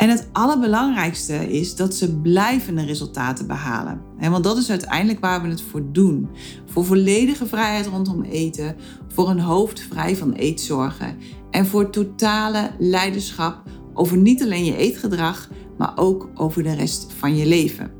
En het allerbelangrijkste is dat ze blijvende resultaten behalen. Want dat is uiteindelijk waar we het voor doen. Voor volledige vrijheid rondom eten, voor een hoofd vrij van eetzorgen en voor totale leiderschap over niet alleen je eetgedrag, maar ook over de rest van je leven.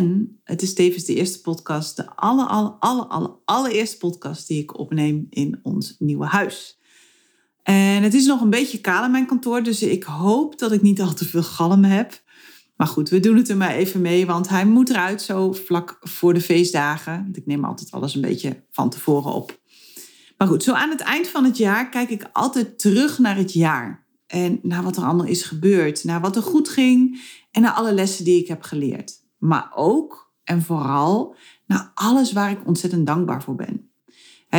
En het is tevens de eerste podcast, de alle, alle, alle, alle, allereerste podcast die ik opneem in ons nieuwe huis. En het is nog een beetje kaal in mijn kantoor, dus ik hoop dat ik niet al te veel galm heb. Maar goed, we doen het er maar even mee, want hij moet eruit zo vlak voor de feestdagen. Ik neem altijd alles een beetje van tevoren op. Maar goed, zo aan het eind van het jaar kijk ik altijd terug naar het jaar. En naar wat er allemaal is gebeurd, naar wat er goed ging en naar alle lessen die ik heb geleerd maar ook en vooral naar alles waar ik ontzettend dankbaar voor ben.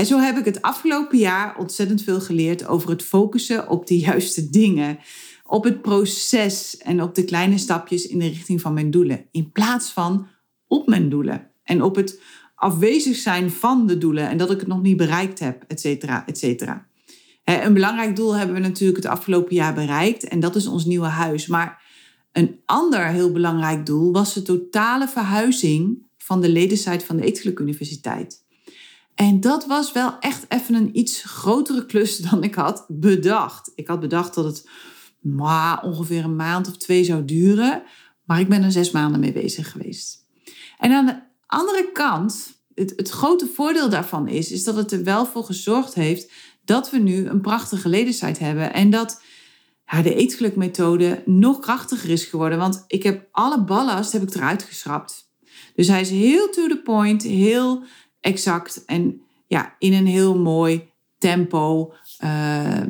Zo heb ik het afgelopen jaar ontzettend veel geleerd over het focussen op de juiste dingen, op het proces en op de kleine stapjes in de richting van mijn doelen, in plaats van op mijn doelen en op het afwezig zijn van de doelen en dat ik het nog niet bereikt heb, et cetera, et cetera. Een belangrijk doel hebben we natuurlijk het afgelopen jaar bereikt en dat is ons nieuwe huis. Maar een ander heel belangrijk doel was de totale verhuizing van de ledensite van de Eetgeluk Universiteit. En dat was wel echt even een iets grotere klus dan ik had bedacht. Ik had bedacht dat het maar, ongeveer een maand of twee zou duren, maar ik ben er zes maanden mee bezig geweest. En aan de andere kant, het, grote voordeel daarvan is, is dat het er wel voor gezorgd heeft dat we nu een prachtige ledensite hebben en dat de eetgelukmethode nog krachtiger is geworden. Want ik heb alle ballast heb ik eruit geschrapt. Dus hij is heel to the point, heel exact en ja, in een heel mooi tempo uh,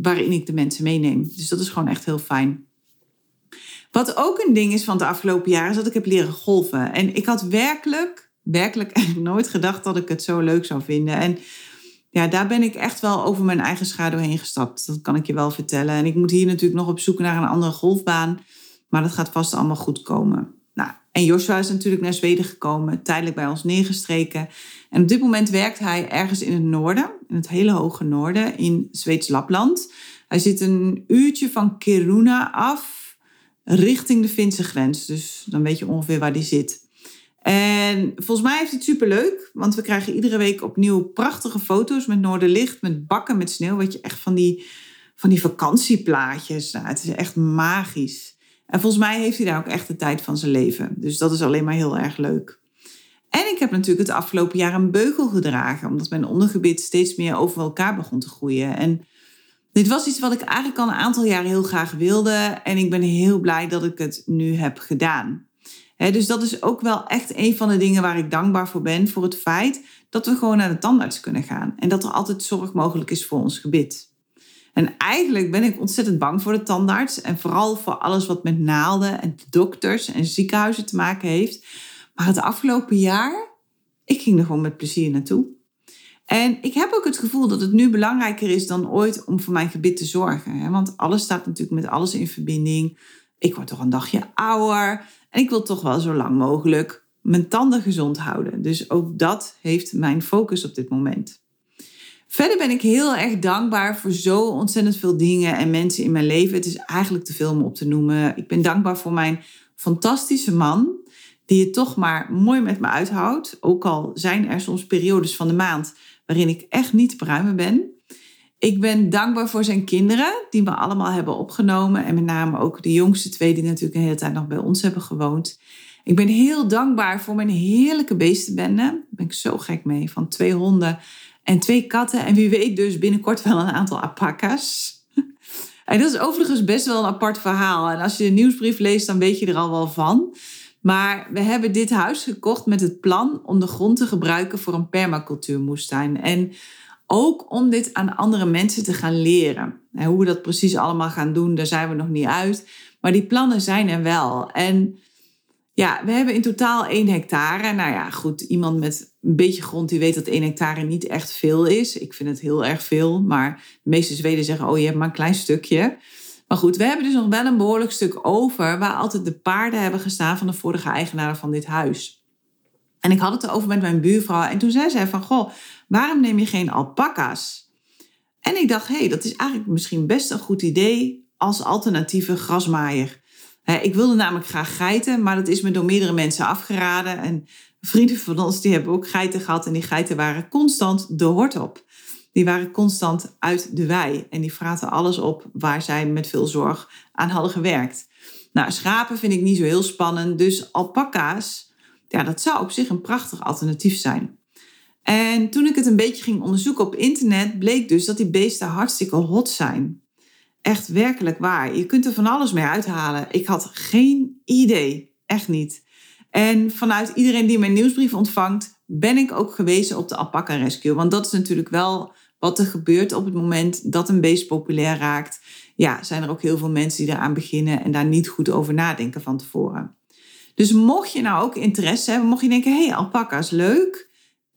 waarin ik de mensen meeneem. Dus dat is gewoon echt heel fijn. Wat ook een ding is van het afgelopen jaar is dat ik heb leren golven. En ik had werkelijk, werkelijk nooit gedacht dat ik het zo leuk zou vinden. En ja, daar ben ik echt wel over mijn eigen schaduw heen gestapt. Dat kan ik je wel vertellen. En ik moet hier natuurlijk nog op zoek naar een andere golfbaan. Maar dat gaat vast allemaal goed komen. Nou, en Joshua is natuurlijk naar Zweden gekomen, tijdelijk bij ons neergestreken. En op dit moment werkt hij ergens in het noorden, in het hele hoge noorden, in Zweeds Lapland. Hij zit een uurtje van Kiruna af, richting de Finse grens. Dus dan weet je ongeveer waar die zit. En volgens mij heeft het superleuk, want we krijgen iedere week opnieuw prachtige foto's met Noorderlicht, met bakken met sneeuw. Weet je, echt van die, van die vakantieplaatjes. Nou, het is echt magisch. En volgens mij heeft hij daar ook echt de tijd van zijn leven. Dus dat is alleen maar heel erg leuk. En ik heb natuurlijk het afgelopen jaar een beugel gedragen, omdat mijn ondergebied steeds meer over elkaar begon te groeien. En dit was iets wat ik eigenlijk al een aantal jaren heel graag wilde. En ik ben heel blij dat ik het nu heb gedaan dus dat is ook wel echt een van de dingen waar ik dankbaar voor ben. Voor het feit dat we gewoon naar de tandarts kunnen gaan. En dat er altijd zorg mogelijk is voor ons gebit. En eigenlijk ben ik ontzettend bang voor de tandarts. En vooral voor alles wat met naalden en dokters en ziekenhuizen te maken heeft. Maar het afgelopen jaar, ik ging er gewoon met plezier naartoe. En ik heb ook het gevoel dat het nu belangrijker is dan ooit om voor mijn gebit te zorgen. Want alles staat natuurlijk met alles in verbinding. Ik word toch een dagje ouder. En ik wil toch wel zo lang mogelijk mijn tanden gezond houden. Dus ook dat heeft mijn focus op dit moment. Verder ben ik heel erg dankbaar voor zo ontzettend veel dingen en mensen in mijn leven. Het is eigenlijk te veel om op te noemen. Ik ben dankbaar voor mijn fantastische man, die het toch maar mooi met me uithoudt. Ook al zijn er soms periodes van de maand waarin ik echt niet te pruimen ben. Ik ben dankbaar voor zijn kinderen, die me allemaal hebben opgenomen. En met name ook de jongste twee, die natuurlijk een hele tijd nog bij ons hebben gewoond. Ik ben heel dankbaar voor mijn heerlijke beestenbende. Daar ben ik zo gek mee. Van twee honden en twee katten. En wie weet dus binnenkort wel een aantal alpaca's. En dat is overigens best wel een apart verhaal. En als je de nieuwsbrief leest, dan weet je er al wel van. Maar we hebben dit huis gekocht met het plan om de grond te gebruiken voor een permacultuurmoestuin. En ook om dit aan andere mensen te gaan leren. En hoe we dat precies allemaal gaan doen, daar zijn we nog niet uit. Maar die plannen zijn er wel. En ja, we hebben in totaal 1 hectare. Nou ja, goed, iemand met een beetje grond die weet dat 1 hectare niet echt veel is. Ik vind het heel erg veel, maar de meeste Zweden zeggen, oh je hebt maar een klein stukje. Maar goed, we hebben dus nog wel een behoorlijk stuk over waar altijd de paarden hebben gestaan van de vorige eigenaren van dit huis. En ik had het erover met mijn buurvrouw en toen zei zij van, goh, waarom neem je geen alpaca's? En ik dacht, hé, hey, dat is eigenlijk misschien best een goed idee als alternatieve grasmaaier. Ik wilde namelijk graag geiten, maar dat is me door meerdere mensen afgeraden. En vrienden van ons die hebben ook geiten gehad en die geiten waren constant de hort op. Die waren constant uit de wei en die fraten alles op waar zij met veel zorg aan hadden gewerkt. Nou, schapen vind ik niet zo heel spannend, dus alpaca's, ja, dat zou op zich een prachtig alternatief zijn. En toen ik het een beetje ging onderzoeken op internet, bleek dus dat die beesten hartstikke hot zijn. Echt werkelijk waar. Je kunt er van alles mee uithalen. Ik had geen idee. Echt niet. En vanuit iedereen die mijn nieuwsbrief ontvangt, ben ik ook gewezen op de alpaca rescue. Want dat is natuurlijk wel wat er gebeurt op het moment dat een beest populair raakt. Ja, zijn er ook heel veel mensen die eraan beginnen en daar niet goed over nadenken van tevoren. Dus mocht je nou ook interesse hebben, mocht je denken, hé, hey, alpaca is leuk.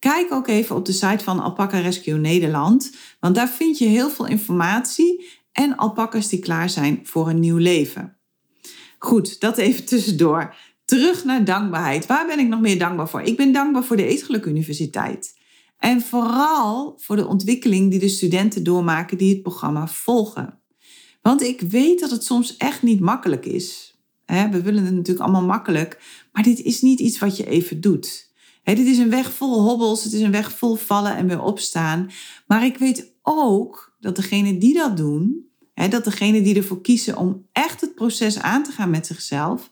Kijk ook even op de site van Alpaca Rescue Nederland, want daar vind je heel veel informatie en alpakas die klaar zijn voor een nieuw leven. Goed, dat even tussendoor. Terug naar dankbaarheid. Waar ben ik nog meer dankbaar voor? Ik ben dankbaar voor de Eetgeluk Universiteit. En vooral voor de ontwikkeling die de studenten doormaken die het programma volgen. Want ik weet dat het soms echt niet makkelijk is. We willen het natuurlijk allemaal makkelijk, maar dit is niet iets wat je even doet. Dit is een weg vol hobbels, het is een weg vol vallen en weer opstaan. Maar ik weet ook dat degenen die dat doen, dat degenen die ervoor kiezen om echt het proces aan te gaan met zichzelf,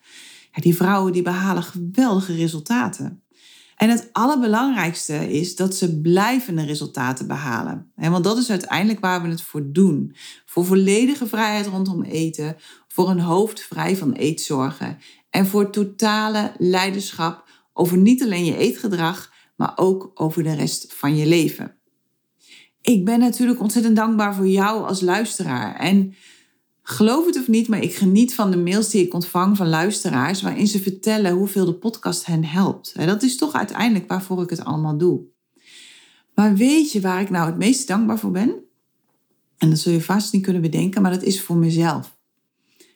die vrouwen die behalen geweldige resultaten. En het allerbelangrijkste is dat ze blijvende resultaten behalen. Want dat is uiteindelijk waar we het voor doen. Voor volledige vrijheid rondom eten, voor een hoofd vrij van eetzorgen en voor totale leiderschap over niet alleen je eetgedrag, maar ook over de rest van je leven. Ik ben natuurlijk ontzettend dankbaar voor jou als luisteraar. En geloof het of niet, maar ik geniet van de mails die ik ontvang van luisteraars waarin ze vertellen hoeveel de podcast hen helpt. Dat is toch uiteindelijk waarvoor ik het allemaal doe. Maar weet je waar ik nou het meest dankbaar voor ben? En dat zul je vast niet kunnen bedenken, maar dat is voor mezelf.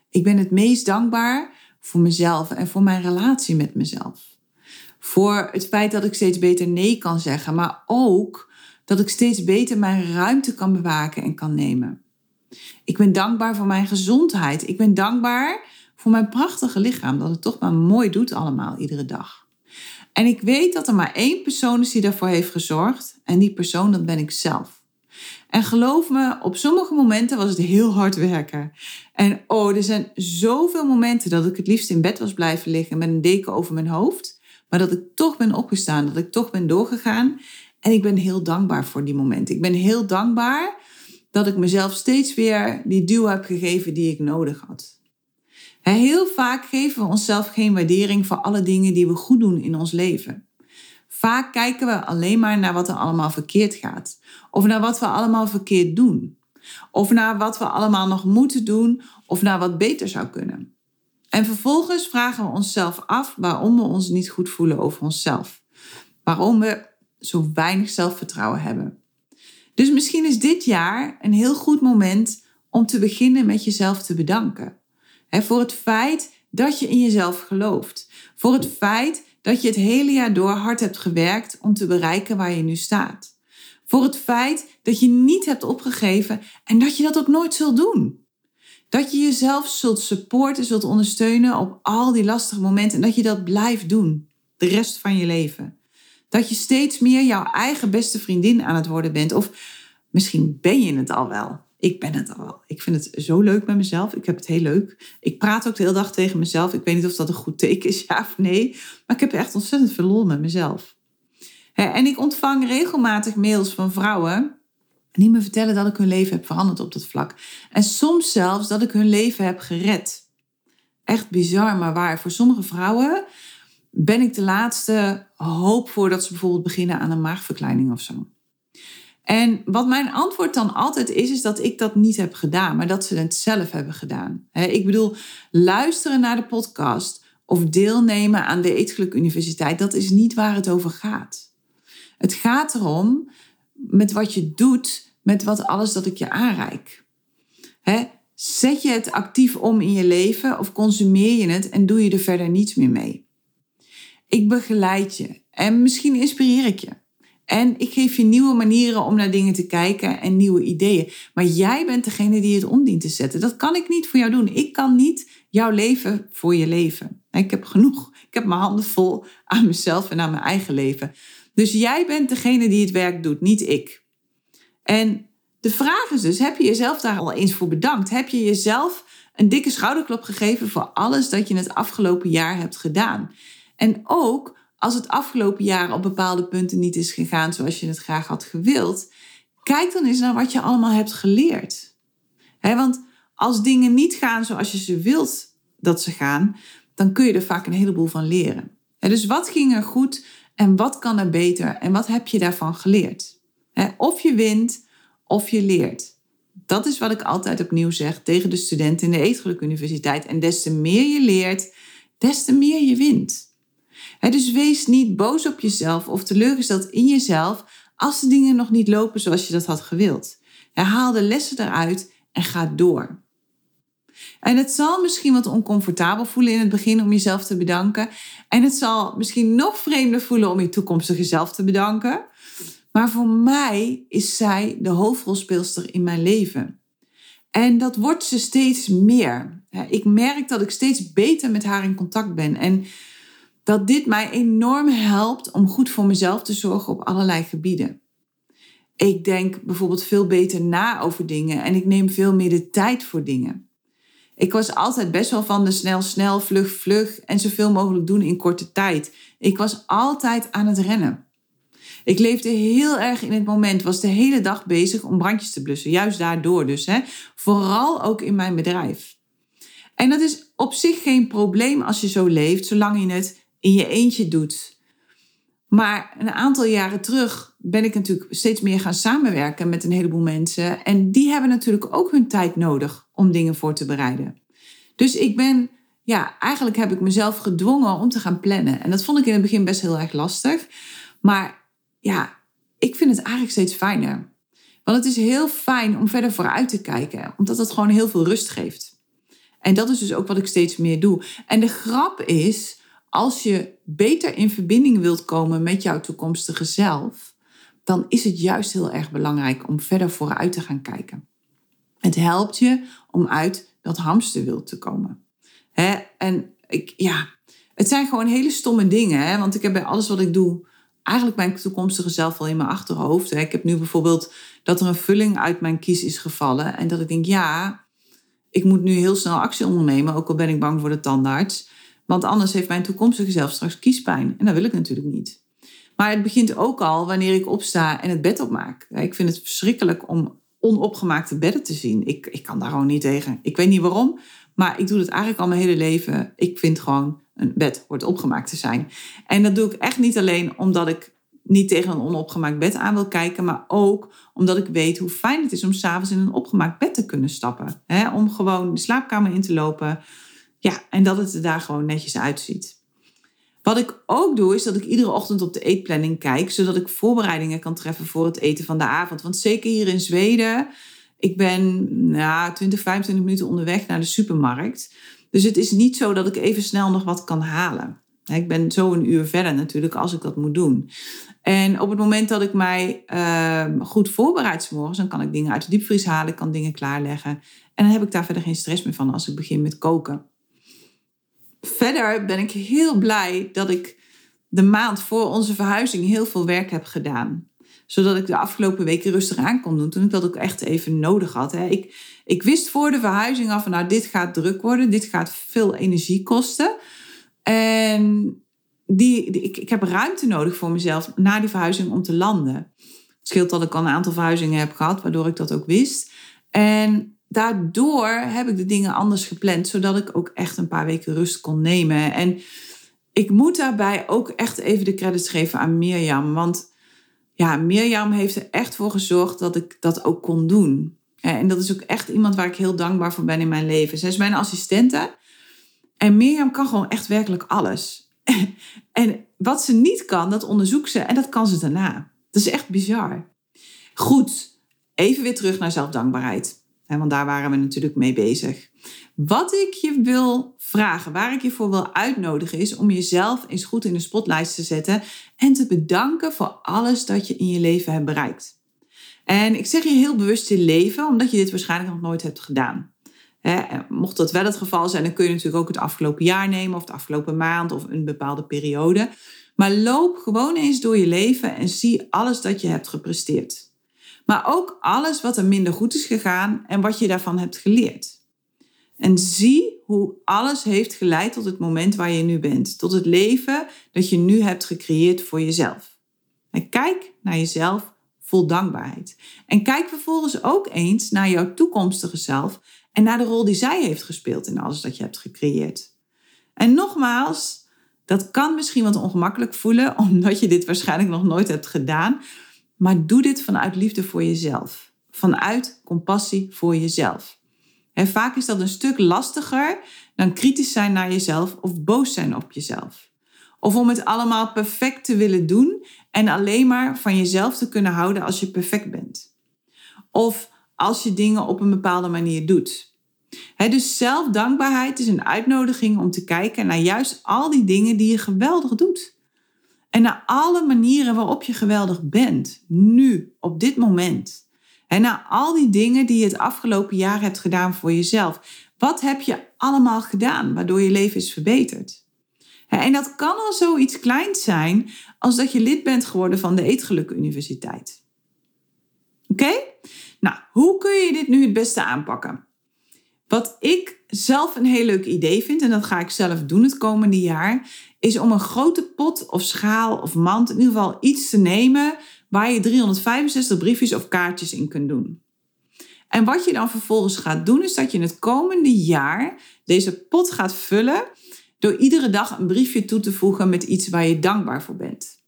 Ik ben het meest dankbaar voor mezelf en voor mijn relatie met mezelf. Voor het feit dat ik steeds beter nee kan zeggen, maar ook dat ik steeds beter mijn ruimte kan bewaken en kan nemen. Ik ben dankbaar voor mijn gezondheid. Ik ben dankbaar voor mijn prachtige lichaam, dat het toch maar mooi doet allemaal iedere dag. En ik weet dat er maar één persoon is die daarvoor heeft gezorgd. En die persoon, dat ben ik zelf. En geloof me, op sommige momenten was het heel hard werken. En oh, er zijn zoveel momenten dat ik het liefst in bed was blijven liggen met een deken over mijn hoofd. Maar dat ik toch ben opgestaan, dat ik toch ben doorgegaan. En ik ben heel dankbaar voor die momenten. Ik ben heel dankbaar dat ik mezelf steeds weer die duw heb gegeven die ik nodig had. Heel vaak geven we onszelf geen waardering voor alle dingen die we goed doen in ons leven. Vaak kijken we alleen maar naar wat er allemaal verkeerd gaat. Of naar wat we allemaal verkeerd doen. Of naar wat we allemaal nog moeten doen. Of naar wat beter zou kunnen. En vervolgens vragen we onszelf af waarom we ons niet goed voelen over onszelf. Waarom we zo weinig zelfvertrouwen hebben. Dus misschien is dit jaar een heel goed moment om te beginnen met jezelf te bedanken. voor het feit dat je in jezelf gelooft. Voor het feit dat je het hele jaar door hard hebt gewerkt om te bereiken waar je nu staat. Voor het feit dat je niet hebt opgegeven en dat je dat ook nooit zult doen. Dat je jezelf zult supporten, zult ondersteunen op al die lastige momenten en dat je dat blijft doen de rest van je leven. Dat je steeds meer jouw eigen beste vriendin aan het worden bent. Of misschien ben je het al wel. Ik ben het al wel. Ik vind het zo leuk met mezelf. Ik heb het heel leuk. Ik praat ook de hele dag tegen mezelf. Ik weet niet of dat een goed teken is, ja of nee. Maar ik heb echt ontzettend veel lol met mezelf. En ik ontvang regelmatig mails van vrouwen die me vertellen dat ik hun leven heb veranderd op dat vlak. En soms zelfs dat ik hun leven heb gered. Echt bizar, maar waar. Voor sommige vrouwen ben ik de laatste hoop voordat ze bijvoorbeeld beginnen aan een maagverkleining of zo. En wat mijn antwoord dan altijd is, is dat ik dat niet heb gedaan, maar dat ze het zelf hebben gedaan. ik bedoel, luisteren naar de podcast of deelnemen aan de Eetgeluk Universiteit, dat is niet waar het over gaat. Het gaat erom met wat je doet, met wat alles dat ik je aanreik. zet je het actief om in je leven of consumeer je het en doe je er verder niets meer mee? Ik begeleid je en misschien inspireer ik je. En ik geef je nieuwe manieren om naar dingen te kijken en nieuwe ideeën. Maar jij bent degene die het om dient te zetten. Dat kan ik niet voor jou doen. Ik kan niet jouw leven voor je leven. Ik heb genoeg. Ik heb mijn handen vol aan mezelf en aan mijn eigen leven. Dus jij bent degene die het werk doet, niet ik. En de vraag is dus: heb je jezelf daar al eens voor bedankt? Heb je jezelf een dikke schouderklop gegeven voor alles dat je het afgelopen jaar hebt gedaan? En ook als het afgelopen jaar op bepaalde punten niet is gegaan zoals je het graag had gewild, kijk dan eens naar wat je allemaal hebt geleerd. want als dingen niet gaan zoals je ze wilt dat ze gaan, dan kun je er vaak een heleboel van leren. dus wat ging er goed en wat kan er beter en wat heb je daarvan geleerd? of je wint of je leert. Dat is wat ik altijd opnieuw zeg tegen de studenten in de Eetgeluk Universiteit. En des te meer je leert, des te meer je wint dus wees niet boos op jezelf of teleurgesteld in jezelf als de dingen nog niet lopen zoals je dat had gewild. haal de lessen eruit en ga door. En het zal misschien wat oncomfortabel voelen in het begin om jezelf te bedanken. En het zal misschien nog vreemder voelen om je toekomstige zelf te bedanken. Maar voor mij is zij de hoofdrolspeelster in mijn leven. En dat wordt ze steeds meer. Ik merk dat ik steeds beter met haar in contact ben. En dat dit mij enorm helpt om goed voor mezelf te zorgen op allerlei gebieden. Ik denk bijvoorbeeld veel beter na over dingen en ik neem veel meer de tijd voor dingen. Ik was altijd best wel van de snel, snel, vlug, vlug en zoveel mogelijk doen in korte tijd. Ik was altijd aan het rennen. Ik leefde heel erg in het moment, was de hele dag bezig om brandjes te blussen. Juist daardoor dus. Hè. Vooral ook in mijn bedrijf. En dat is op zich geen probleem als je zo leeft, zolang je het in je eentje doet. Maar een aantal jaren terug ben ik natuurlijk steeds meer gaan samenwerken met een heleboel mensen. En die hebben natuurlijk ook hun tijd nodig om dingen voor te bereiden. Dus ik ben, ja, eigenlijk heb ik mezelf gedwongen om te gaan plannen. En dat vond ik in het begin best heel erg lastig. Maar ja, ik vind het eigenlijk steeds fijner. Want het is heel fijn om verder vooruit te kijken, omdat het gewoon heel veel rust geeft. En dat is dus ook wat ik steeds meer doe. En de grap is als je beter in verbinding wilt komen met jouw toekomstige zelf, dan is het juist heel erg belangrijk om verder vooruit te gaan kijken. Het helpt je om uit dat hamsterwiel te komen. En ik, ja, het zijn gewoon hele stomme dingen. Hè? Want ik heb bij alles wat ik doe eigenlijk mijn toekomstige zelf al in mijn achterhoofd. Ik heb nu bijvoorbeeld dat er een vulling uit mijn kies is gevallen. En dat ik denk, ja, ik moet nu heel snel actie ondernemen. Ook al ben ik bang voor de tandarts. Want anders heeft mijn toekomstige zelf straks kiespijn. En dat wil ik natuurlijk niet. Maar het begint ook al wanneer ik opsta en het bed opmaak. Ik vind het verschrikkelijk om onopgemaakte bedden te zien. Ik, ik kan daar gewoon niet tegen. Ik weet niet waarom, maar ik doe het eigenlijk al mijn hele leven. Ik vind gewoon een bed hoort opgemaakt te zijn. En dat doe ik echt niet alleen omdat ik niet tegen een onopgemaakt bed aan wil kijken, maar ook omdat ik weet hoe fijn het is om s'avonds in een opgemaakt bed te kunnen stappen. om gewoon de slaapkamer in te lopen, ja, en dat het er daar gewoon netjes uitziet. Wat ik ook doe, is dat ik iedere ochtend op de eetplanning kijk, zodat ik voorbereidingen kan treffen voor het eten van de avond. Want zeker hier in Zweden, ik ben nou, 20, 25 minuten onderweg naar de supermarkt. Dus het is niet zo dat ik even snel nog wat kan halen. Ik ben zo een uur verder natuurlijk als ik dat moet doen. En op het moment dat ik mij uh, goed voorbereid morgens, dan kan ik dingen uit de diepvries halen, ik kan dingen klaarleggen. En dan heb ik daar verder geen stress meer van als ik begin met koken verder ben ik heel blij dat ik de maand voor onze verhuizing heel veel werk heb gedaan. Zodat ik de afgelopen weken rustig aan kon doen. Toen ik dat ook echt even nodig had. Hè. Ik, ik wist voor de verhuizing af van nou dit gaat druk worden. Dit gaat veel energie kosten. En die, ik, ik heb ruimte nodig voor mezelf na die verhuizing om te landen. Het scheelt dat ik al een aantal verhuizingen heb gehad. Waardoor ik dat ook wist. En daardoor heb ik de dingen anders gepland, zodat ik ook echt een paar weken rust kon nemen. En ik moet daarbij ook echt even de credits geven aan Mirjam. Want ja, Mirjam heeft er echt voor gezorgd dat ik dat ook kon doen. En dat is ook echt iemand waar ik heel dankbaar voor ben in mijn leven. Zij is mijn assistente. En Mirjam kan gewoon echt werkelijk alles. en wat ze niet kan, dat onderzoekt ze en dat kan ze daarna. Dat is echt bizar. Goed, even weer terug naar zelfdankbaarheid. Want daar waren we natuurlijk mee bezig. Wat ik je wil vragen, waar ik je voor wil uitnodigen, is om jezelf eens goed in de spotlight te zetten en te bedanken voor alles dat je in je leven hebt bereikt. En ik zeg je heel bewust je leven, omdat je dit waarschijnlijk nog nooit hebt gedaan. mocht dat wel het geval zijn, dan kun je natuurlijk ook het afgelopen jaar nemen, of de afgelopen maand, of een bepaalde periode. Maar loop gewoon eens door je leven en zie alles dat je hebt gepresteerd. Maar ook alles wat er minder goed is gegaan en wat je daarvan hebt geleerd. En zie hoe alles heeft geleid tot het moment waar je nu bent. Tot het leven dat je nu hebt gecreëerd voor jezelf. En kijk naar jezelf vol dankbaarheid. En kijk vervolgens ook eens naar jouw toekomstige zelf en naar de rol die zij heeft gespeeld in alles dat je hebt gecreëerd. En nogmaals, dat kan misschien wat ongemakkelijk voelen, omdat je dit waarschijnlijk nog nooit hebt gedaan. Maar doe dit vanuit liefde voor jezelf. Vanuit compassie voor jezelf. En vaak is dat een stuk lastiger dan kritisch zijn naar jezelf of boos zijn op jezelf. Of om het allemaal perfect te willen doen en alleen maar van jezelf te kunnen houden als je perfect bent. Of als je dingen op een bepaalde manier doet. dus zelfdankbaarheid is een uitnodiging om te kijken naar juist al die dingen die je geweldig doet. En naar alle manieren waarop je geweldig bent, nu, op dit moment. En naar al die dingen die je het afgelopen jaar hebt gedaan voor jezelf. Wat heb je allemaal gedaan waardoor je leven is verbeterd? En dat kan al zoiets kleins zijn als dat je lid bent geworden van de Eetgeluk Universiteit. Oké? Nou, hoe kun je dit nu het beste aanpakken? Wat ik zelf een heel leuk idee vind, en dat ga ik zelf doen het komende jaar, is om een grote pot of schaal of mand, in ieder geval iets te nemen waar je 365 briefjes of kaartjes in kunt doen. En wat je dan vervolgens gaat doen, is dat je het komende jaar deze pot gaat vullen door iedere dag een briefje toe te voegen met iets waar je dankbaar voor bent.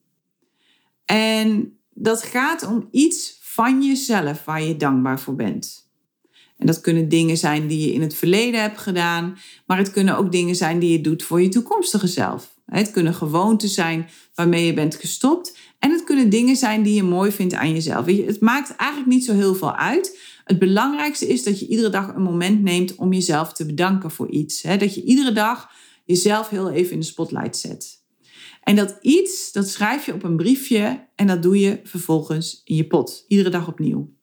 En dat gaat om iets van jezelf waar je dankbaar voor bent. En dat kunnen dingen zijn die je in het verleden hebt gedaan, maar het kunnen ook dingen zijn die je doet voor je toekomstige zelf. Het kunnen gewoonten zijn waarmee je bent gestopt en het kunnen dingen zijn die je mooi vindt aan jezelf. Het maakt eigenlijk niet zo heel veel uit. Het belangrijkste is dat je iedere dag een moment neemt om jezelf te bedanken voor iets. Dat je iedere dag jezelf heel even in de spotlight zet. En dat iets, dat schrijf je op een briefje en dat doe je vervolgens in je pot. Iedere dag opnieuw.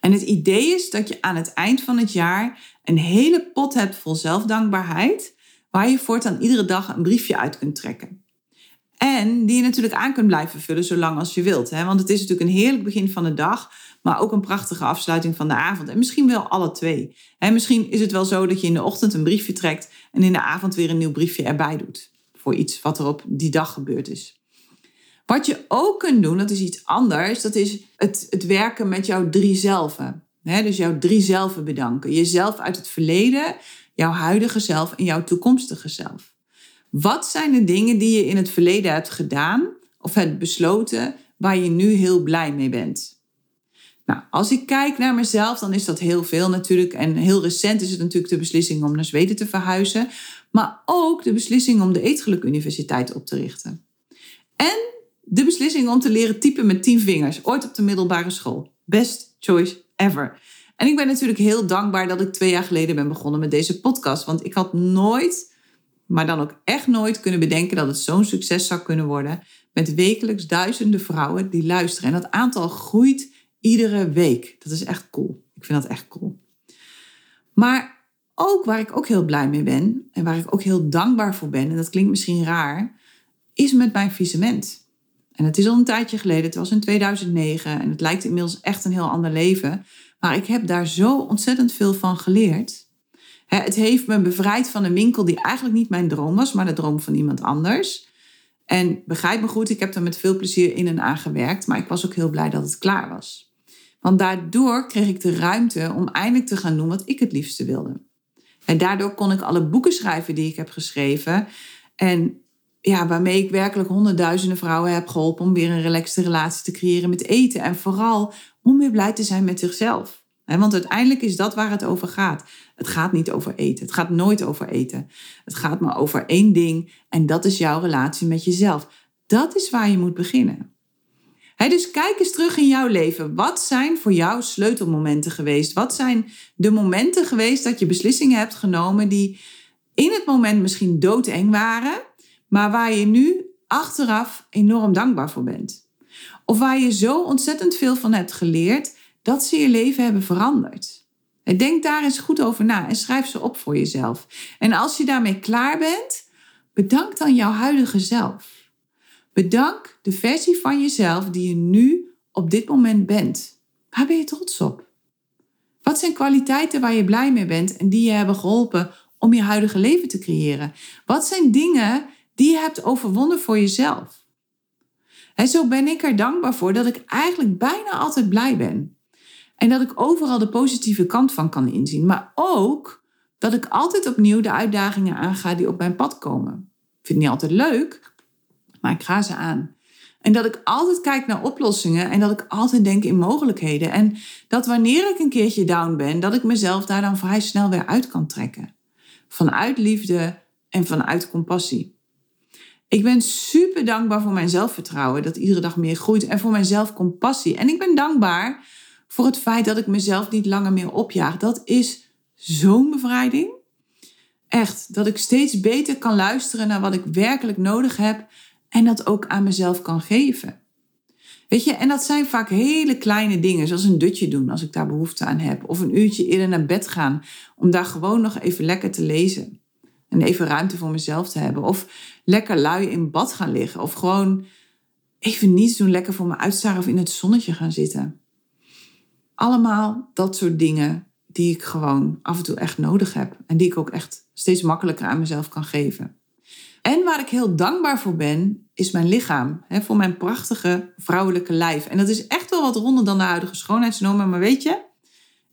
En het idee is dat je aan het eind van het jaar een hele pot hebt vol zelfdankbaarheid, waar je voortaan iedere dag een briefje uit kunt trekken. En die je natuurlijk aan kunt blijven vullen zolang als je wilt. Hè? Want het is natuurlijk een heerlijk begin van de dag, maar ook een prachtige afsluiting van de avond. En misschien wel alle twee. Hè? Misschien is het wel zo dat je in de ochtend een briefje trekt en in de avond weer een nieuw briefje erbij doet. Voor iets wat er op die dag gebeurd is. Wat je ook kunt doen, dat is iets anders, dat is het, het werken met jouw drie zelven. dus jouw drie zelven bedanken. Jezelf uit het verleden, jouw huidige zelf en jouw toekomstige zelf. Wat zijn de dingen die je in het verleden hebt gedaan of hebt besloten waar je nu heel blij mee bent? Nou, als ik kijk naar mezelf, dan is dat heel veel natuurlijk. En heel recent is het natuurlijk de beslissing om naar Zweden te verhuizen. Maar ook de beslissing om de Eetgeluk Universiteit op te richten. En de beslissing om te leren typen met tien vingers, ooit op de middelbare school. Best choice ever. En ik ben natuurlijk heel dankbaar dat ik twee jaar geleden ben begonnen met deze podcast. Want ik had nooit, maar dan ook echt nooit kunnen bedenken dat het zo'n succes zou kunnen worden. Met wekelijks duizenden vrouwen die luisteren. En dat aantal groeit iedere week. Dat is echt cool. Ik vind dat echt cool. Maar ook waar ik ook heel blij mee ben en waar ik ook heel dankbaar voor ben, en dat klinkt misschien raar, is met mijn visement. En het is al een tijdje geleden, het was in 2009 en het lijkt inmiddels echt een heel ander leven. Maar ik heb daar zo ontzettend veel van geleerd. Het heeft me bevrijd van een winkel die eigenlijk niet mijn droom was, maar de droom van iemand anders. En begrijp me goed, ik heb er met veel plezier in en aan gewerkt, maar ik was ook heel blij dat het klaar was. Want daardoor kreeg ik de ruimte om eindelijk te gaan doen wat ik het liefste wilde. En daardoor kon ik alle boeken schrijven die ik heb geschreven. En ja, waarmee ik werkelijk honderdduizenden vrouwen heb geholpen om weer een relaxte relatie te creëren met eten. En vooral om weer blij te zijn met zichzelf. Want uiteindelijk is dat waar het over gaat. Het gaat niet over eten. Het gaat nooit over eten. Het gaat maar over één ding en dat is jouw relatie met jezelf. Dat is waar je moet beginnen. dus kijk eens terug in jouw leven. Wat zijn voor jou sleutelmomenten geweest? Wat zijn de momenten geweest dat je beslissingen hebt genomen die in het moment misschien doodeng waren, maar waar je nu achteraf enorm dankbaar voor bent? Of waar je zo ontzettend veel van hebt geleerd dat ze je leven hebben veranderd. Denk daar eens goed over na en schrijf ze op voor jezelf. En als je daarmee klaar bent, bedank dan jouw huidige zelf. Bedank de versie van jezelf die je nu op dit moment bent. Waar ben je trots op? Wat zijn kwaliteiten waar je blij mee bent en die je hebben geholpen om je huidige leven te creëren? Wat zijn dingen die je hebt overwonnen voor jezelf? En zo ben ik er dankbaar voor dat ik eigenlijk bijna altijd blij ben. En dat ik overal de positieve kant van kan inzien. Maar ook dat ik altijd opnieuw de uitdagingen aanga die op mijn pad komen. Ik vind het niet altijd leuk, maar ik ga ze aan. En dat ik altijd kijk naar oplossingen en dat ik altijd denk in mogelijkheden. En dat wanneer ik een keertje down ben, dat ik mezelf daar dan vrij snel weer uit kan trekken. Vanuit liefde en vanuit compassie. Ik ben super dankbaar voor mijn zelfvertrouwen, dat iedere dag meer groeit. En voor mijn zelfcompassie. En ik ben dankbaar voor het feit dat ik mezelf niet langer meer opjaag. Dat is zo'n bevrijding. Echt, dat ik steeds beter kan luisteren naar wat ik werkelijk nodig heb en dat ook aan mezelf kan geven. Weet je, en dat zijn vaak hele kleine dingen, zoals een dutje doen als ik daar behoefte aan heb, of een uurtje eerder naar bed gaan om daar gewoon nog even lekker te lezen en even ruimte voor mezelf te hebben, of lekker lui in bad gaan liggen, of gewoon even niets doen, lekker voor me uitstaren of in het zonnetje gaan zitten. Allemaal dat soort dingen die ik gewoon af en toe echt nodig heb. En die ik ook echt steeds makkelijker aan mezelf kan geven. En waar ik heel dankbaar voor ben, is mijn lichaam. Hè, voor mijn prachtige vrouwelijke lijf. En dat is echt wel wat ronder dan de huidige schoonheidsnormen. Maar weet je,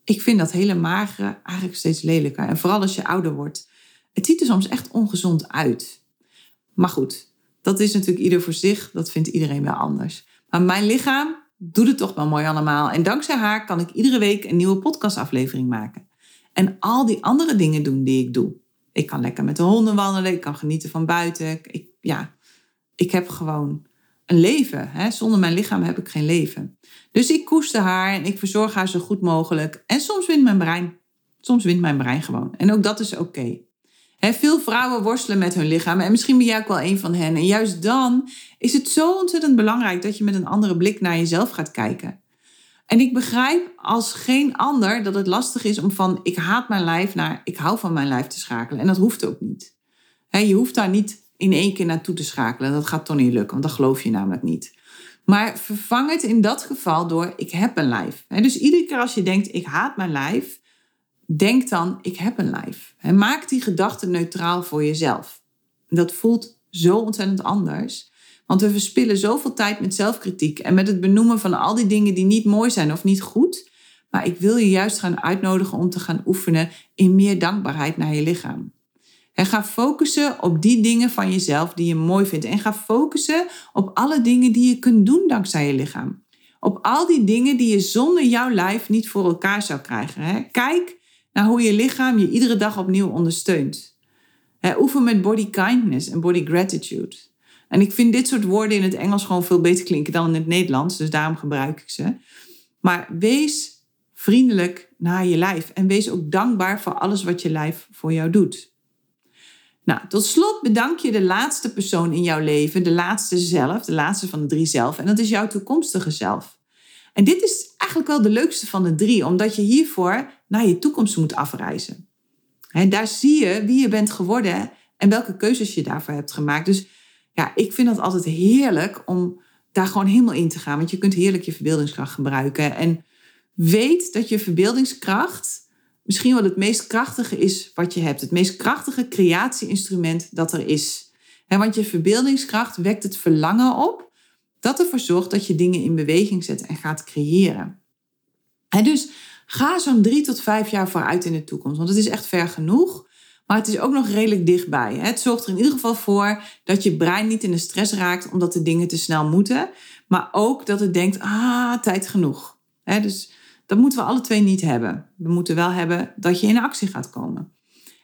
ik vind dat hele magere eigenlijk steeds lelijker. En vooral als je ouder wordt. Het ziet er soms echt ongezond uit. Maar goed, dat is natuurlijk ieder voor zich. Dat vindt iedereen wel anders. Maar mijn lichaam doe het toch wel mooi allemaal. En dankzij haar kan ik iedere week een nieuwe podcastaflevering maken. En al die andere dingen doen die ik doe. Ik kan lekker met de honden wandelen, ik kan genieten van buiten. Ik, ja, ik heb gewoon een leven. Hè? Zonder mijn lichaam heb ik geen leven. Dus ik koester haar en ik verzorg haar zo goed mogelijk. En soms wint mijn brein. Soms wint mijn brein gewoon. En ook dat is oké veel vrouwen worstelen met hun lichaam en misschien ben jij ook wel een van hen. En juist dan is het zo ontzettend belangrijk dat je met een andere blik naar jezelf gaat kijken. En ik begrijp als geen ander dat het lastig is om van ik haat mijn lijf naar ik hou van mijn lijf te schakelen. En dat hoeft ook niet. je hoeft daar niet in één keer naartoe te schakelen. Dat gaat toch niet lukken, want dat geloof je namelijk niet. Maar vervang het in dat geval door ik heb een lijf. dus iedere keer als je denkt ik haat mijn lijf, Denk dan, ik heb een lijf. En maak die gedachte neutraal voor jezelf. Dat voelt zo ontzettend anders. Want we verspillen zoveel tijd met zelfkritiek en met het benoemen van al die dingen die niet mooi zijn of niet goed. Maar ik wil je juist gaan uitnodigen om te gaan oefenen in meer dankbaarheid naar je lichaam. En ga focussen op die dingen van jezelf die je mooi vindt. En ga focussen op alle dingen die je kunt doen dankzij je lichaam. Op al die dingen die je zonder jouw lijf niet voor elkaar zou krijgen. Kijk naar hoe je lichaam je iedere dag opnieuw ondersteunt. oefen met body kindness en body gratitude. En ik vind dit soort woorden in het Engels gewoon veel beter klinken dan in het Nederlands, dus daarom gebruik ik ze. Maar wees vriendelijk naar je lijf en wees ook dankbaar voor alles wat je lijf voor jou doet. Nou, tot slot bedank je de laatste persoon in jouw leven, de laatste zelf, de laatste van de drie zelf, en dat is jouw toekomstige zelf. En dit is eigenlijk wel de leukste van de drie, omdat je hiervoor naar je toekomst moet afreizen. En daar zie je wie je bent geworden en welke keuzes je daarvoor hebt gemaakt. Dus ja, ik vind het altijd heerlijk om daar gewoon helemaal in te gaan, want je kunt heerlijk je verbeeldingskracht gebruiken. En weet dat je verbeeldingskracht misschien wel het meest krachtige is wat je hebt. Het meest krachtige creatieinstrument dat er is. want je verbeeldingskracht wekt het verlangen op dat ervoor zorgt dat je dingen in beweging zet en gaat creëren. En dus ga zo'n drie tot vijf jaar vooruit in de toekomst. Want het is echt ver genoeg. Maar het is ook nog redelijk dichtbij. Het zorgt er in ieder geval voor dat je brein niet in de stress raakt omdat de dingen te snel moeten. Maar ook dat het denkt, ah, tijd genoeg. Dus dat moeten we alle twee niet hebben. We moeten wel hebben dat je in actie gaat komen.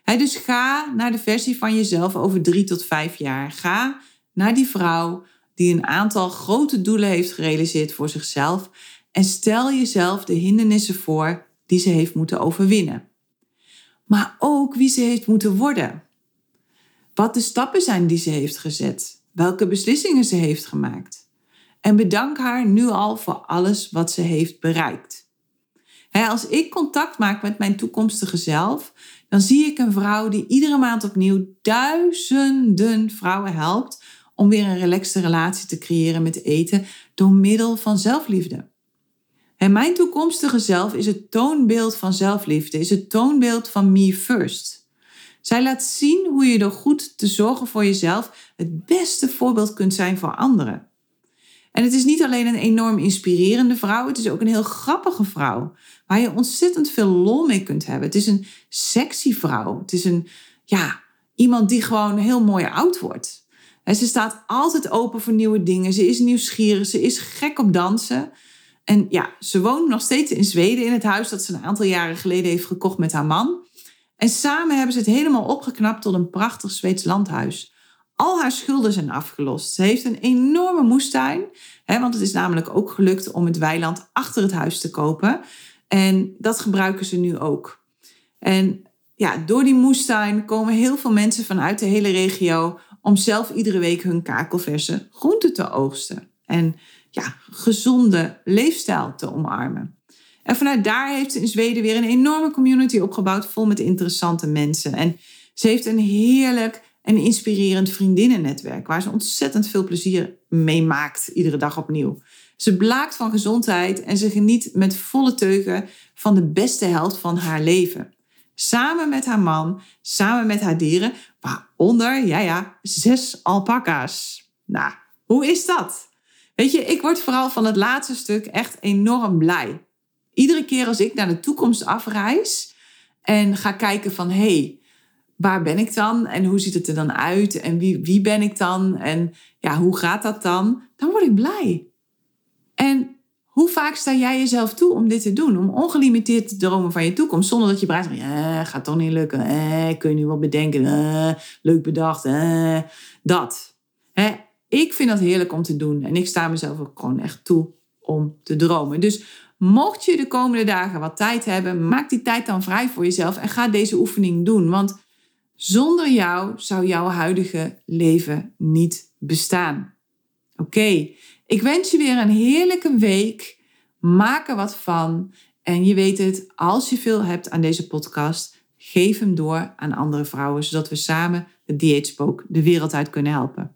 Dus ga naar de versie van jezelf over drie tot vijf jaar. Ga naar die vrouw die een aantal grote doelen heeft gerealiseerd voor zichzelf. En stel jezelf de hindernissen voor die ze heeft moeten overwinnen maar ook wie ze heeft moeten worden. Wat de stappen zijn die ze heeft gezet, welke beslissingen ze heeft gemaakt. En bedank haar nu al voor alles wat ze heeft bereikt. als ik contact maak met mijn toekomstige zelf, dan zie ik een vrouw die iedere maand opnieuw duizenden vrouwen helpt om weer een relaxte relatie te creëren met eten door middel van zelfliefde. En mijn toekomstige zelf is het toonbeeld van zelfliefde, is het toonbeeld van me first. Zij laat zien hoe je door goed te zorgen voor jezelf het beste voorbeeld kunt zijn voor anderen. En het is niet alleen een enorm inspirerende vrouw, het is ook een heel grappige vrouw, waar je ontzettend veel lol mee kunt hebben. Het is een sexy vrouw. Het is een, ja, iemand die gewoon heel mooi oud wordt. En ze staat altijd open voor nieuwe dingen. Ze is nieuwsgierig, ze is gek op dansen. En ja, ze woont nog steeds in Zweden in het huis dat ze een aantal jaren geleden heeft gekocht met haar man. En samen hebben ze het helemaal opgeknapt tot een prachtig Zweeds landhuis. Al haar schulden zijn afgelost. Ze heeft een enorme moestuin, hè, want het is namelijk ook gelukt om het weiland achter het huis te kopen. En dat gebruiken ze nu ook. En ja, door die moestuin komen heel veel mensen vanuit de hele regio om zelf iedere week hun kakelverse groenten te oogsten. En ja, gezonde leefstijl te omarmen. En vanuit daar heeft ze in Zweden weer een enorme community opgebouwd, vol met interessante mensen. En ze heeft een heerlijk en inspirerend vriendinnennetwerk, waar ze ontzettend veel plezier mee maakt, iedere dag opnieuw. Ze blaakt van gezondheid en ze geniet met volle teugen van de beste helft van haar leven. Samen met haar man, samen met haar dieren, waaronder, ja ja, zes alpaca's. Nou, hoe is dat? Weet je, ik word vooral van het laatste stuk echt enorm blij. Iedere keer als ik naar de toekomst afreis en ga kijken van hé, hey, waar ben ik dan en hoe ziet het er dan uit en wie, wie ben ik dan en ja, hoe gaat dat dan? Dan word ik blij. En hoe vaak sta jij jezelf toe om dit te doen? Om ongelimiteerd te dromen van je toekomst. Zonder dat je brein zegt, eh, gaat toch niet lukken. Eh, kun je nu wat bedenken. Eh, leuk bedacht. Eh, dat. Hè? Ik vind dat heerlijk om te doen. En ik sta mezelf ook gewoon echt toe om te dromen. Dus mocht je de komende dagen wat tijd hebben, maak die tijd dan vrij voor jezelf en ga deze oefening doen. Want zonder jou zou jouw huidige leven niet bestaan. Oké, ik wens je weer een heerlijke week. Maak er wat van. En je weet het, als je veel hebt aan deze podcast, geef hem door aan andere vrouwen, zodat we samen de dieetspook de wereld uit kunnen helpen.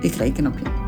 Ik reken op je.